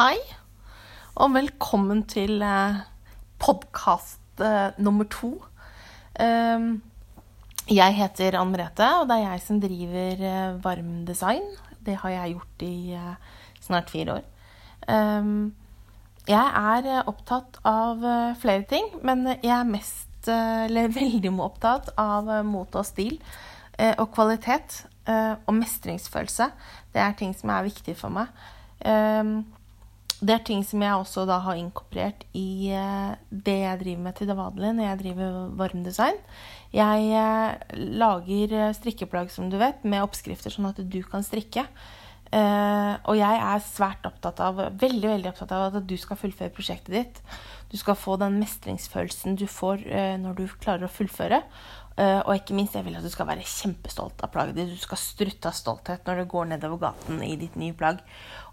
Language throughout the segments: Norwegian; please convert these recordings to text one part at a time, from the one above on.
Hei, og velkommen til eh, podkast eh, nummer to. Um, jeg heter Ann Merete, og det er jeg som driver eh, Varm Design. Det har jeg gjort i snart fire år. Um, jeg er opptatt av flere ting, men jeg er mest, eller veldig opptatt av mote og stil og kvalitet og mestringsfølelse. Det er ting som er viktig for meg. Um, det er ting som jeg også da har inkorporert i eh, det jeg driver med til det vanlige når jeg driver varmdesign. Jeg eh, lager eh, strikkeplagg, som du vet, med oppskrifter sånn at du kan strikke. Og jeg er svært opptatt av, veldig, veldig opptatt av at du skal fullføre prosjektet ditt. Du skal få den mestringsfølelsen du får når du klarer å fullføre. Eh, og ikke minst, jeg vil at du skal være kjempestolt av plagget ditt. Du skal strutte av stolthet når du går nedover gaten i ditt nye plagg.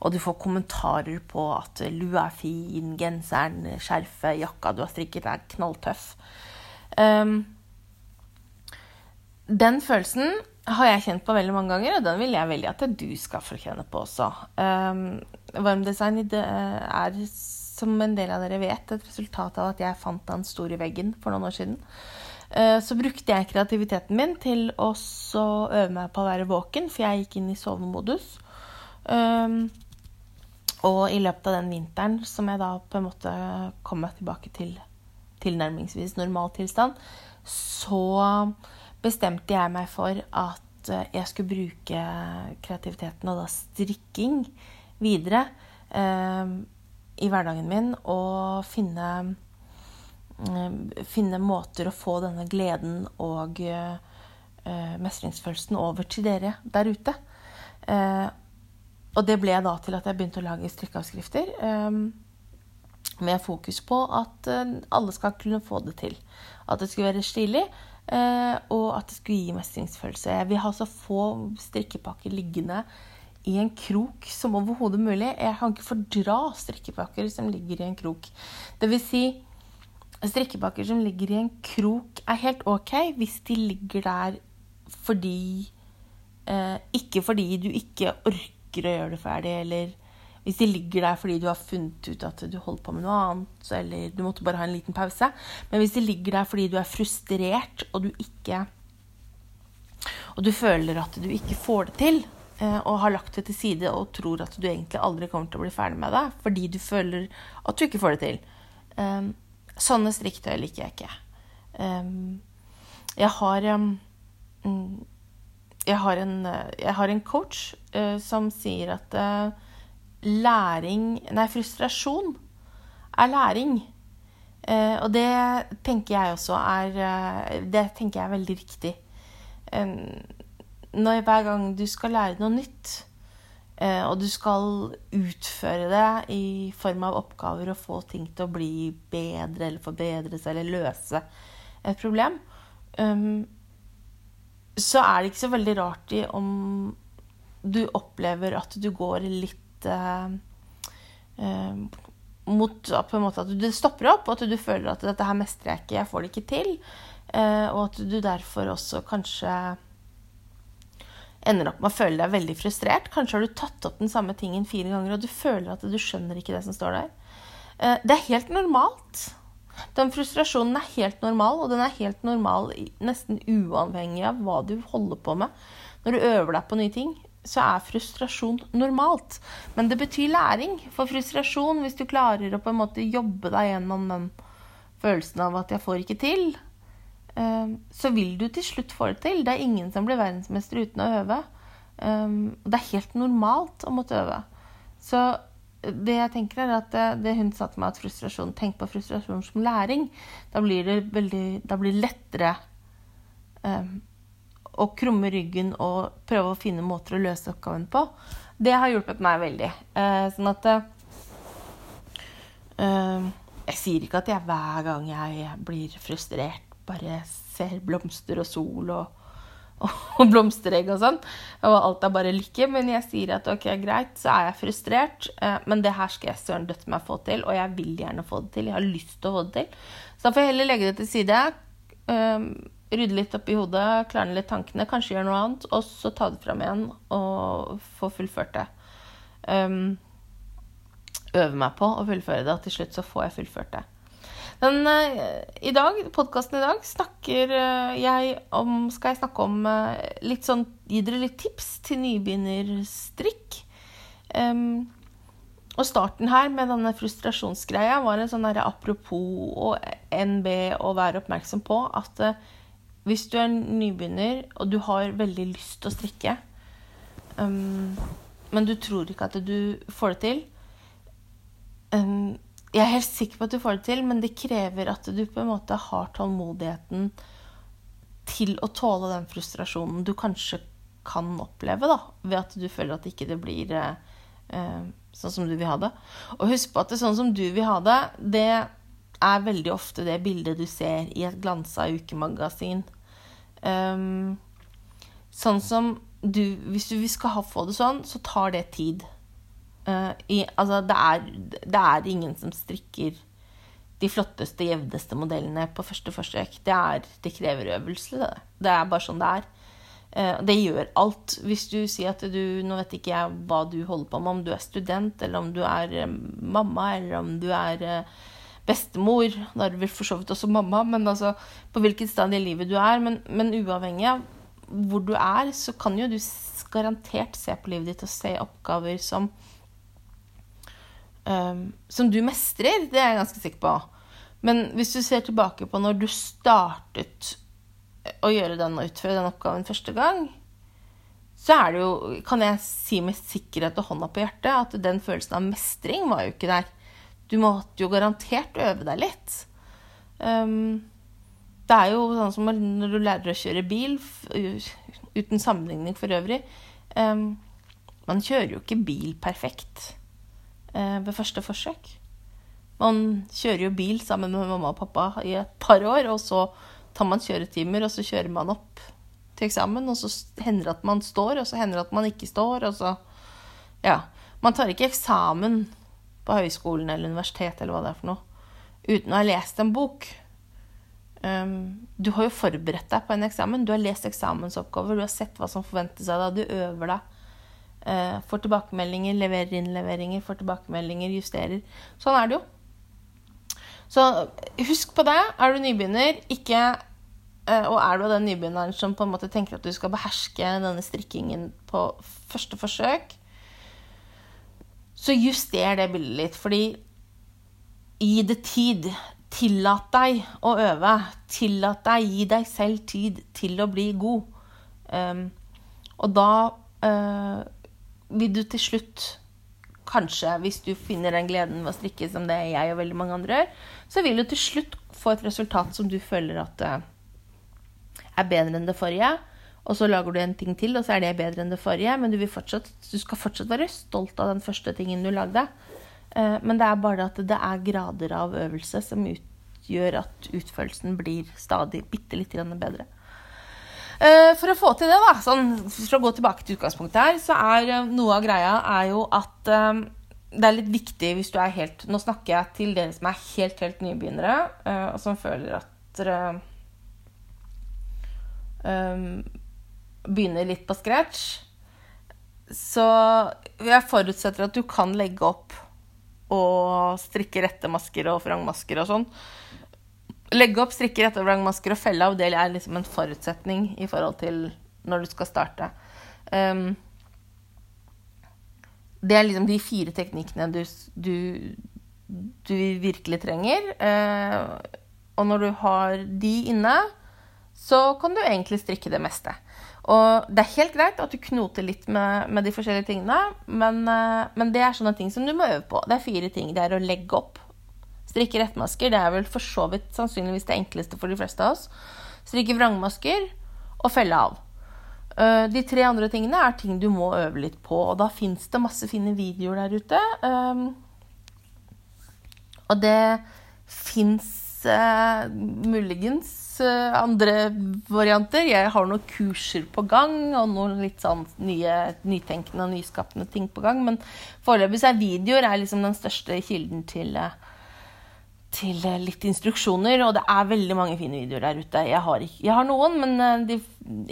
Og du får kommentarer på at lua er fin, genseren, skjerfet, jakka du har strikket, er knalltøff. Um, den følelsen har jeg kjent på veldig mange ganger, og den vil jeg veldig at du skal få kjenne på også. Um, varmdesign er, som en del av dere vet, et resultat av at jeg fant den store veggen for noen år siden. Uh, så brukte jeg kreativiteten min til å øve meg på å være våken, for jeg gikk inn i sovemodus. Um, og i løpet av den vinteren som jeg da på en måte kom meg tilbake til tilnærmingsvis normal tilstand, så bestemte jeg meg for at eh, jeg skulle bruke kreativiteten og da strikking videre eh, i hverdagen min og finne, eh, finne måter å få denne gleden og eh, mestringsfølelsen over til dere der ute. Eh, og det ble da til at jeg begynte å lage strikkeavskrifter. Eh, med fokus på at alle skal kunne få det til. At det skulle være stilig, Eh, og at det skulle gi mestringsfølelse. Jeg vil ha så få strikkepakker liggende i en krok som overhodet mulig. Jeg kan ikke fordra strikkepakker som ligger i en krok. Det vil si, strikkepakker som ligger i en krok, er helt ok hvis de ligger der fordi eh, Ikke fordi du ikke orker å gjøre det ferdig, eller hvis de ligger der fordi du har funnet ut at du holder på med noe annet, eller du måtte bare ha en liten pause. Men hvis de ligger der fordi du er frustrert, og du ikke Og du føler at du ikke får det til, eh, og har lagt det til side og tror at du egentlig aldri kommer til å bli ferdig med det fordi du føler at du ikke får det til. Sånne striktøy liker jeg ikke. Um, jeg har um, jeg har, en, jeg har en coach uh, som sier at uh, læring Nei, frustrasjon er læring. Uh, og det tenker jeg også er Det tenker jeg er veldig riktig. Når hver gang du skal lære noe nytt, og du skal utføre det i form av oppgaver og få ting til å bli bedre eller forbedre seg eller løse et problem, eh, så er det ikke så veldig rart i om du opplever at du går litt uh, mot på en måte at du stopper opp, og at du føler at 'dette her mestrer jeg ikke, jeg får det ikke til'. Og at du derfor også kanskje ender opp med å føle deg veldig frustrert. Kanskje har du tatt opp den samme tingen fire ganger, og du føler at du skjønner ikke det som står der. Uh, det er helt normalt. Den frustrasjonen er helt normal, og den er helt normal nesten uavhengig av hva du holder på med når du øver deg på nye ting så er frustrasjon normalt. Men det betyr læring. For frustrasjon, hvis du klarer å på en måte jobbe deg gjennom den følelsen av at 'jeg får ikke til', eh, så vil du til slutt få det til. Det er ingen som blir verdensmester uten å øve. Eh, det er helt normalt å måtte øve. Så det jeg tenker er at det, det hun sa til meg, at frustrasjon, tenk på frustrasjon som læring. Da blir det, veldig, da blir lettere um, å krumme ryggen og prøve å finne måter å løse oppgaven på, det har hjulpet meg veldig. Uh, sånn at uh, Jeg sier ikke at jeg hver gang jeg blir frustrert, bare ser blomster og sol og, og blomsteregg og sånn, og alt er bare lykke. Men jeg sier at ok, greit, så er jeg frustrert, eh, men det her skal jeg søren døtte meg få til, og jeg vil gjerne få det til. Jeg har lyst til å få det til. Så da får jeg heller legge det til side. Um, rydde litt opp i hodet, klarne litt tankene, kanskje gjøre noe annet, og så ta det fram igjen og få fullført det. Um, øve meg på å fullføre det, og til slutt så får jeg fullført det. Men uh, i dag, podkasten i dag snakker uh, jeg om Skal jeg snakke om uh, litt sånn Gi dere litt tips til nybegynnerstrikk. Um, og starten her med denne frustrasjonsgreia var en sånn apropos og NB å være oppmerksom på at hvis du er nybegynner og du har veldig lyst til å strikke, um, men du tror ikke at du får det til um, Jeg er helt sikker på at du får det til, men det krever at du på en måte har tålmodigheten til å tåle den frustrasjonen du kanskje kan oppleve, da, ved at du føler at ikke det blir eh, sånn som du vil ha det. Og husk på at det er sånn som du vil ha det, det er veldig ofte det bildet du ser i et glansa ukemagasin. Um, sånn som du Hvis du skal få det sånn, så tar det tid. Uh, i, altså, det er, det er, ingen som strikker de flotteste, jevneste modellene på første forsøk. Det, er, det krever øvelse, det. Det er bare sånn det er. Uh, det gjør alt. Hvis du sier at du Nå vet ikke jeg hva du holder på med, om du er student, eller om du er uh, mamma, eller om du er bestemor. Da er du vel for så vidt også mamma, men altså på hvilket sted i livet du er. Men, men, uavhengig av hvor du er, så kan jo du garantert se på livet ditt og se oppgaver som um, Som du mestrer. Det er jeg ganske sikker på. Men hvis du ser tilbake på når du startet å gjøre den og utføre den oppgaven første gang, så er det jo, kan jeg si med sikkerhet og hånda på hjertet, at den følelsen av mestring var jo ikke der. Du måtte jo garantert øve deg litt. Um, det er jo sånn som når du lærer å kjøre bil, uten sammenligning for øvrig um, Man kjører jo ikke bil perfekt ved første forsøk. Man kjører jo bil sammen med mamma og pappa i et par år, og så tar man kjøretimer, og så kjører man opp til eksamen, og så hender det at man står, og så hender det at man ikke står, og så Ja. Man tar ikke eksamen på høyskolen eller universitet eller hva det er for noe, uten å ha lest en bok. Um, du har jo forberedt deg på en eksamen. Du har lest eksamensoppgaver, du har sett hva som forventes av deg, du øver deg. Uh, får tilbakemeldinger, leverer innleveringer, får tilbakemeldinger, justerer. Sånn er det jo. Så husk på det. Er du nybegynner, ikke eh, Og er du den nybegynneren som på en måte tenker at du skal beherske denne strikkingen på første forsøk, så juster det bildet litt. Fordi gi det tid. Tillat deg å øve. Tillat deg, gi deg selv tid til å bli god. Um, og da uh, vil du til slutt Kanskje, hvis du finner den gleden ved å strikke som det jeg og veldig mange andre gjør, så vil du til slutt få et resultat som du føler at uh, er bedre enn det forrige. Og så lager du en ting til, og så er det bedre enn det forrige. Men du, fortsatt, du skal fortsatt være stolt av den første tingen du lagde. Eh, men det er bare at det er grader av øvelse som gjør at utførelsen blir stadig bitte litt bedre. Eh, for å få til det, da, sånn, for å gå tilbake til utgangspunktet her, så er eh, noe av greia er jo at det er litt viktig hvis du er helt Nå snakker jeg til dere som er helt, helt nybegynnere, og som føler at dere begynner litt på scratch, så jeg forutsetter at du kan legge opp og strikke rette masker og frangmasker og sånn. Legge opp, strikke rette vrangmasker og felle av, det er liksom en forutsetning i forhold til når du skal starte. Um, det er liksom de fire teknikkene du, du, du virkelig trenger. Uh, og når du har de inne, så kan du egentlig strikke det meste. Og det er helt greit at du knoter litt med, med de forskjellige tingene, men, uh, men, det er sånne ting som du må øve på. Det er fire ting. Det er å legge opp. Strikke rettmasker. Det er vel for så vidt sannsynligvis det enkleste for de fleste av oss. Strikke vrangmasker og felle av. Eh, de tre andre tingene er ting du må øve litt på, og da fins det masse fine videoer der ute. Eh, og det fins muligens uh, andre varianter. Jeg har noen kurser på gang og noen litt sånn nye, nytenkende og nyskapende ting på gang. Men foreløpig er videoer er liksom den største kilden til, eh, til eh, litt instruksjoner. Og det er veldig mange fine videoer der ute. Jeg har, ikke, jeg har noen, men de,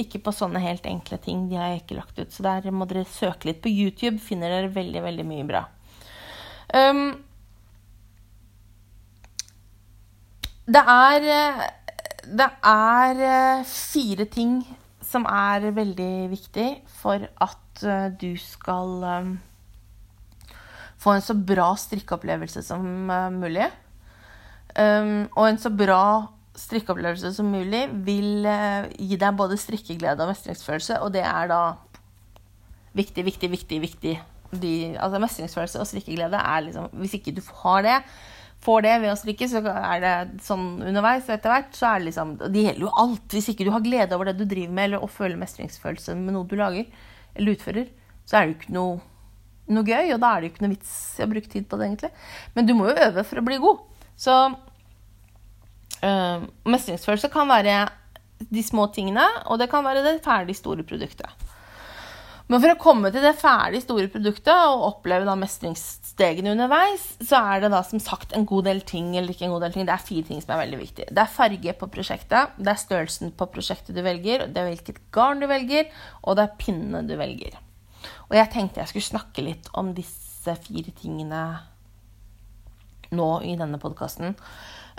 ikke på sånne helt enkle ting. De har jeg ikke lagt ut. Så der må dere søke litt på YouTube. Finner dere veldig, veldig mye bra. Um, det er Det er eh, fire ting som er veldig viktig for at eh, du skal få en så bra strikkeopplevelse som mulig. Um, og en så bra strikkeopplevelse som mulig vil uh, gi deg både strikkeglede og mestringsfølelse, og det er da viktig, viktig, viktig, viktig. De, altså mestringsfølelse og strikkeglede er liksom Hvis ikke du har det, får det ved å strikke, så er det sånn underveis etter hvert, så er det liksom Det gjelder jo alt. Hvis ikke du har glede over det du driver med, eller å føle mestringsfølelse med noe du lager eller utfører, så er det jo ikke noe, noe gøy, og da er det jo ikke noe vits i å bruke tid på det, egentlig. Men du må jo øve for å bli god. Så øh, mestringsfølelse kan være de små tingene, og det kan være det ferdig store produktet. Men for å komme til det ferdig store produktet og oppleve da mestringsstegene underveis, så er det da som sagt en god del ting, eller ikke en god del ting, det er fire ting som er veldig viktige. Det er farge på prosjektet, det er størrelsen på prosjektet du velger, det er hvilket garn du velger, og det er pinnene du velger. Og jeg tenkte jeg skulle snakke litt om disse fire tingene nå i denne podkasten.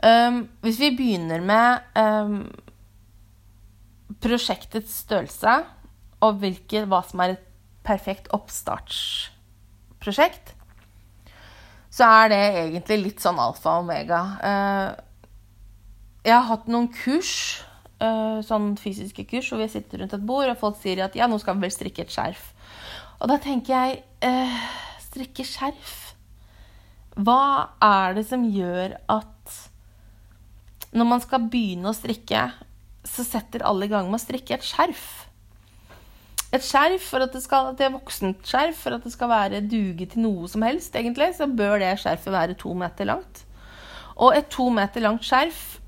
Um, hvis vi begynner med um, prosjektets størrelse og hvilke, hva som er et perfekt oppstartsprosjekt, så er det egentlig litt sånn alfa og omega. Uh, jeg har hatt noen kurs, uh, sånn fysiske kurs, hvor vi sitter rundt et bord, og folk sier at ja, nå skal vi vel strikke et skjerf. Og da tenker jeg uh, strikke skjerf? Hva er det som gjør at når man skal begynne å strikke, så setter alle i gang med å strikke et skjerf? et skjerf, for at det skal, er voksent skjerf, for at det skal være duge til noe som helst, egentlig, så bør det skjerfet være to meter langt. Og et to meter langt skjerf,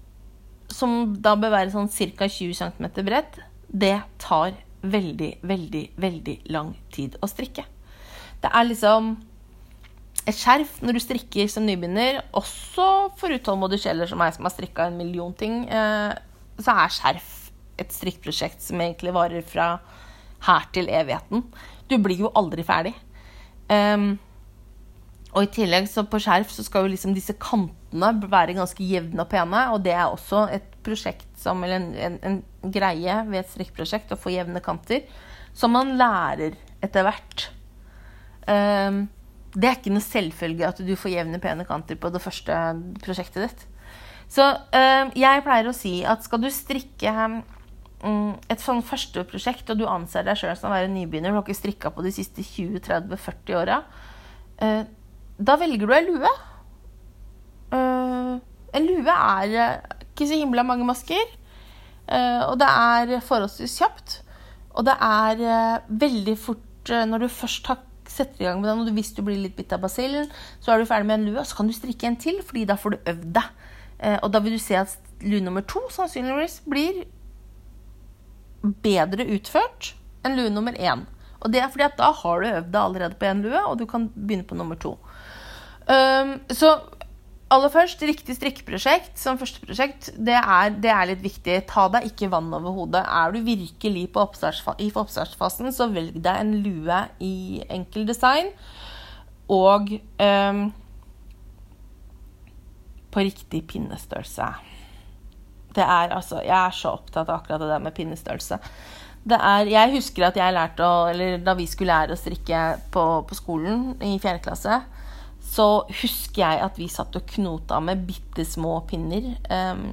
som da bør være sånn ca. 20 cm bredt, det tar veldig, veldig, veldig lang tid å strikke. Det er liksom et skjerf når du strikker som nybegynner, også for utålmodige sjeler som meg, som har strikka en million ting, eh, så er skjerf et strikkprosjekt som egentlig varer fra her til evigheten. Du blir jo aldri ferdig. Um, og i tillegg så på skjerf så skal jo liksom disse kantene være ganske jevne og pene. Og det er også et prosjekt som, eller en, en, en greie ved et strikkprosjekt å få jevne kanter. Som man lærer etter hvert. Um, det er ikke noe selvfølge at du får jevne, pene kanter på det første prosjektet ditt. Så øh, jeg pleier å si at skal du strikke øh, et sånn første prosjekt, og du anser deg sjøl som å være nybegynner, du har ikke strikka på de siste 20-30-40 åra, øh, da velger du ei lue. Uh, en lue er ikke så himla mange masker, og det er forholdsvis kjapt. Og det er veldig fort når du først har setter i gang med den, og hvis du blir litt bitt av basillen, så er du ferdig med en lue, og så kan du strikke en til, fordi da får du øvd deg. Og da vil du se at lue nummer to sannsynligvis blir bedre utført enn lue nummer én. Og det er fordi at da har du øvd deg allerede på én lue, og du kan begynne på nummer to. Um, så aller først, riktig strikkeprosjekt som første prosjekt, det er, det er, litt viktig. Ta deg ikke vann over hodet. Er du virkelig på i oppstartsfasen, så velg deg en lue i enkel design. Og um, på riktig pinnestørrelse. Det er altså Jeg er så opptatt av akkurat det der med pinnestørrelse. Er, jeg husker at jeg lærte å Eller da vi skulle lære å strikke på, på skolen i fjerde klasse, så husker jeg at vi satt og knota med bitte små pinner. Um,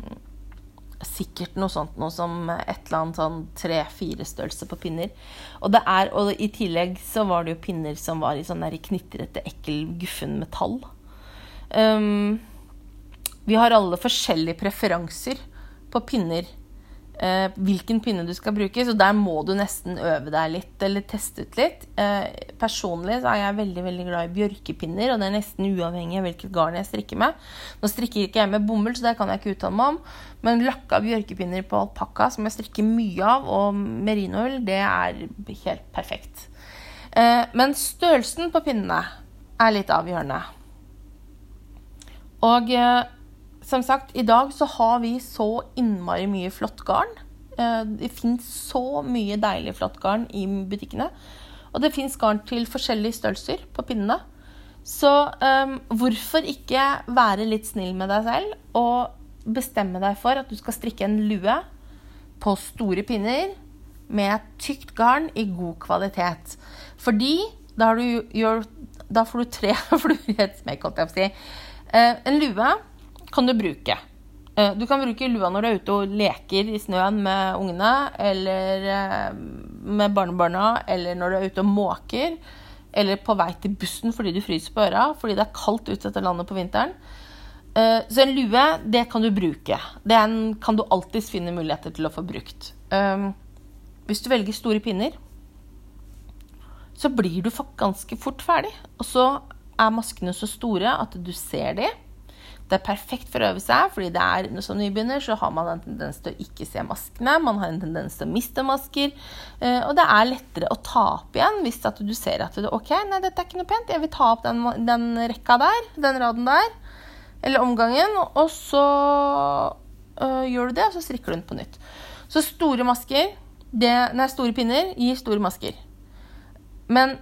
sikkert noe sånt noe som et eller annet sånn tre-fire størrelse på pinner. Og, det er, og i tillegg så var det jo pinner som var i sånn der knitrete, ekkel, guffen metall. Um, vi har alle forskjellige preferanser på pinner. Eh, hvilken pinne du skal bruke. Så der må du nesten øve deg litt eller teste ut litt. Eh, personlig så er jeg veldig veldig glad i bjørkepinner, og det er nesten uavhengig av hvilket garn jeg strikker med. Nå strikker ikke jeg med bomull, så det kan jeg ikke uttale meg om. Men lakka bjørkepinner på alpakka, som jeg strikker mye av, og merinoull, det er helt perfekt. Eh, men størrelsen på pinnene er litt avgjørende. Og eh, som sagt, i dag så har vi så innmari mye flott garn. Eh, det fins så mye deilig flott garn i butikkene. Og det fins garn til forskjellige størrelser på pinnene. Så um, hvorfor ikke være litt snill med deg selv og bestemme deg for at du skal strikke en lue på store pinner med tykt garn i god kvalitet. Fordi da, du, da får du tre fluer i et smekk, holdt jeg på å si. Uh, en lue kan du bruke. Uh, du kan bruke lua når du er ute og leker i snøen med ungene, eller uh, med barnebarna, eller når du er ute og måker eller på vei til bussen fordi du fryser på øra fordi det er kaldt ute etter landet på vinteren. Eh, så en lue, det kan du bruke. Den kan du alltids finne muligheter til å få brukt. Eh, hvis du velger store pinner, så blir du ganske fort ferdig. Og så er maskene så store at du ser dem. Det er perfekt for å øve seg, fordi det er, som nybegynner så har man en tendens til å ikke se maskene. Man har en tendens til å miste masker. Eh, og det er lettere å ta opp igjen hvis du ser at det, ok, nei, dette er ikke noe pent. Jeg vil ta opp den, den rekka der, den raden der, eller omgangen. Og så øh, gjør du det, og så strikker du den på nytt. Så store masker, det, nei, store pinner gir store masker. Men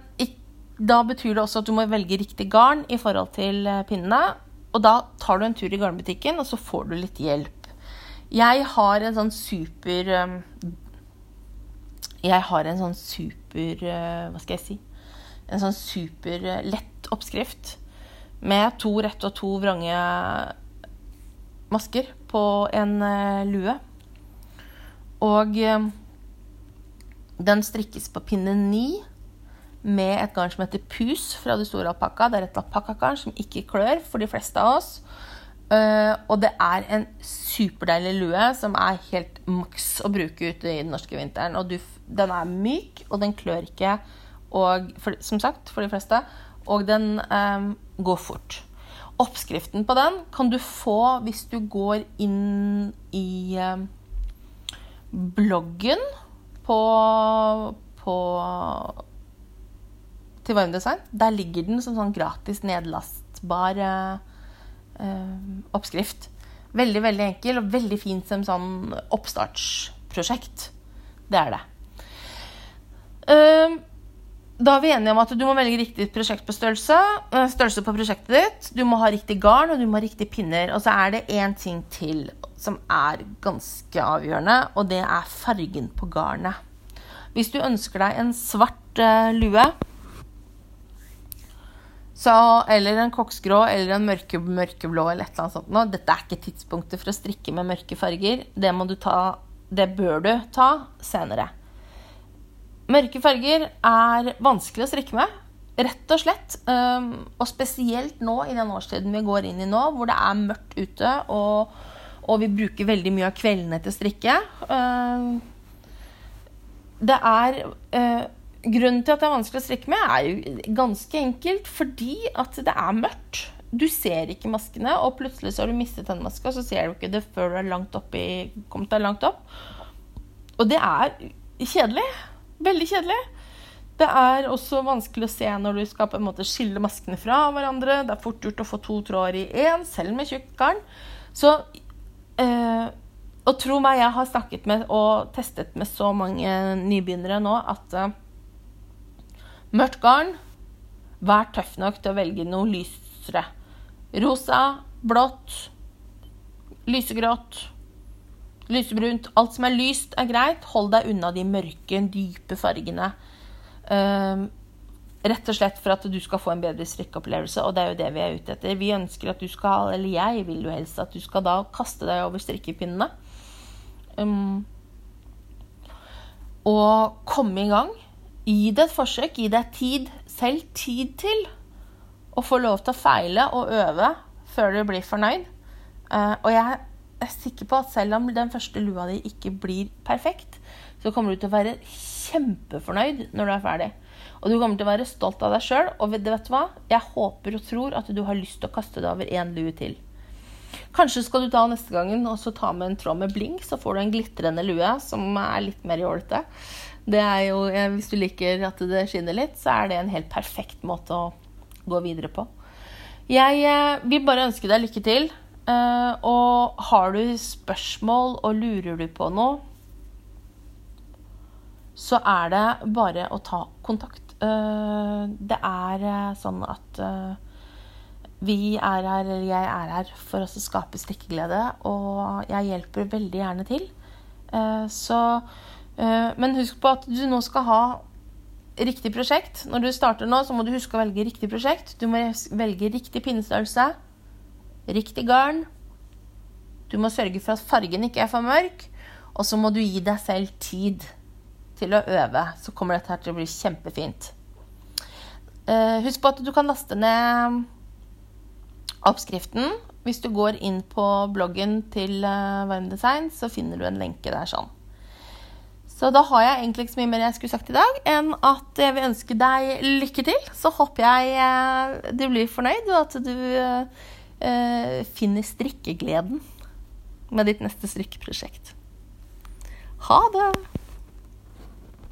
da betyr det også at du må velge riktig garn i forhold til eh, pinnene. Og da tar du en tur i garnbutikken, og så får du litt hjelp. Jeg har en sånn super um, Jeg har en sånn super uh, Hva skal jeg si? En sånn super uh, lett oppskrift med to rette og to vrange masker på en uh, lue. Og um, den strikkes på pinne ni med et garn som heter pus fra de store alpakka. Det er et alpakkagarn som ikke klør for de fleste av oss. Uh, og det er en superdeilig lue som er helt maks å bruke ute i den norske vinteren. Og du, den er myk, og den klør ikke, og, for, som sagt, for de fleste. Og den um, går fort. Oppskriften på den kan du få hvis du går inn i um, bloggen på, på til Varmdesign. Der ligger den som sånn gratis nedlastbar eh, uh, oppskrift. Veldig veldig enkel og veldig fint som sånn oppstartsprosjekt. Det er det. Uh, da er vi enige om at du må velge riktig prosjekt på størrelse. Størrelse på prosjektet ditt. Du må ha riktig garn og du må ha riktig pinner. Og så er det én ting til som er ganske avgjørende, og det er fargen på garnet. Hvis du ønsker deg en svart lue så, eller en koksgrå eller en mørke, mørkeblå eller et eller annet sånt. Nå. Dette er ikke tidspunktet for å strikke med mørke farger. Det, ta, det bør du ta senere. Mørke farger er vanskelig å strikke med. Rett og slett. Og spesielt nå i den årstiden vi går inn i nå, hvor det er mørkt ute, og, og vi bruker veldig mye av kveldene til å strikke. Det er uh, Grunnen til at det er vanskelig å strikke med, er jo ganske enkelt fordi at det er mørkt. Du ser ikke maskene, og plutselig så har du mistet den maska, så ser du ikke det før du er langt opp i, kommet deg langt opp. Og det er kjedelig. Veldig kjedelig. Det er også vanskelig å se når du skal på en måte skille maskene fra hverandre. Det er fort gjort å få to tråder i én, selv med tjukt garn. Så eh, Og tro meg, jeg har snakket med og testet med så mange nybegynnere nå at eh, Mørkt garn. Vær tøff nok til å velge noe lysere. Rosa, blått, lysegrått, lysebrunt. Alt som er lyst, er greit. Hold deg unna de mørke, dype fargene. Um, rett og slett for at du skal få en bedre strikkeopplevelse, og det er jo det vi er ute etter. Vi ønsker at du skal, eller jeg vil jo helst at du skal da kaste deg over strikkepinnene. Um, og komme i gang. Gi det et forsøk. Gi deg tid, selv tid til å få lov til å feile og øve før du blir fornøyd. Uh, og jeg er sikker på at selv om den første lua di ikke blir perfekt, så kommer du til å være kjempefornøyd når du er ferdig. Og du kommer til å være stolt av deg sjøl. Og vet du hva? Jeg håper og tror at du har lyst til å kaste deg over én lue til. Kanskje skal du ta neste gangen og så ta med en tråd med blink, så får du en glitrende lue som er litt mer jålete. Det er jo, Hvis du liker at det skinner litt, så er det en helt perfekt måte å gå videre på. Jeg eh, vil bare ønske deg lykke til. Eh, og har du spørsmål og lurer du på noe, så er det bare å ta kontakt. Eh, det er sånn at vi er her, eller jeg er her, for å skape strikkeglede, og jeg hjelper veldig gjerne til. Eh, så, eh, men husk på at du nå skal ha riktig prosjekt. Når du starter nå, så må du huske å velge riktig prosjekt. Du må velge riktig pinnestørrelse, riktig garn. Du må sørge for at fargen ikke er for mørk, og så må du gi deg selv tid til å øve. Så kommer dette her til å bli kjempefint. Eh, husk på at du kan laste ned oppskriften. Hvis du går inn på bloggen til Varm Design, så finner du en lenke der sånn. Så da har jeg egentlig ikke så mye mer jeg skulle sagt i dag enn at jeg vil ønske deg lykke til. Så håper jeg eh, du blir fornøyd, og at du uh, finner strikkegleden med ditt neste strikkeprosjekt. Ha det!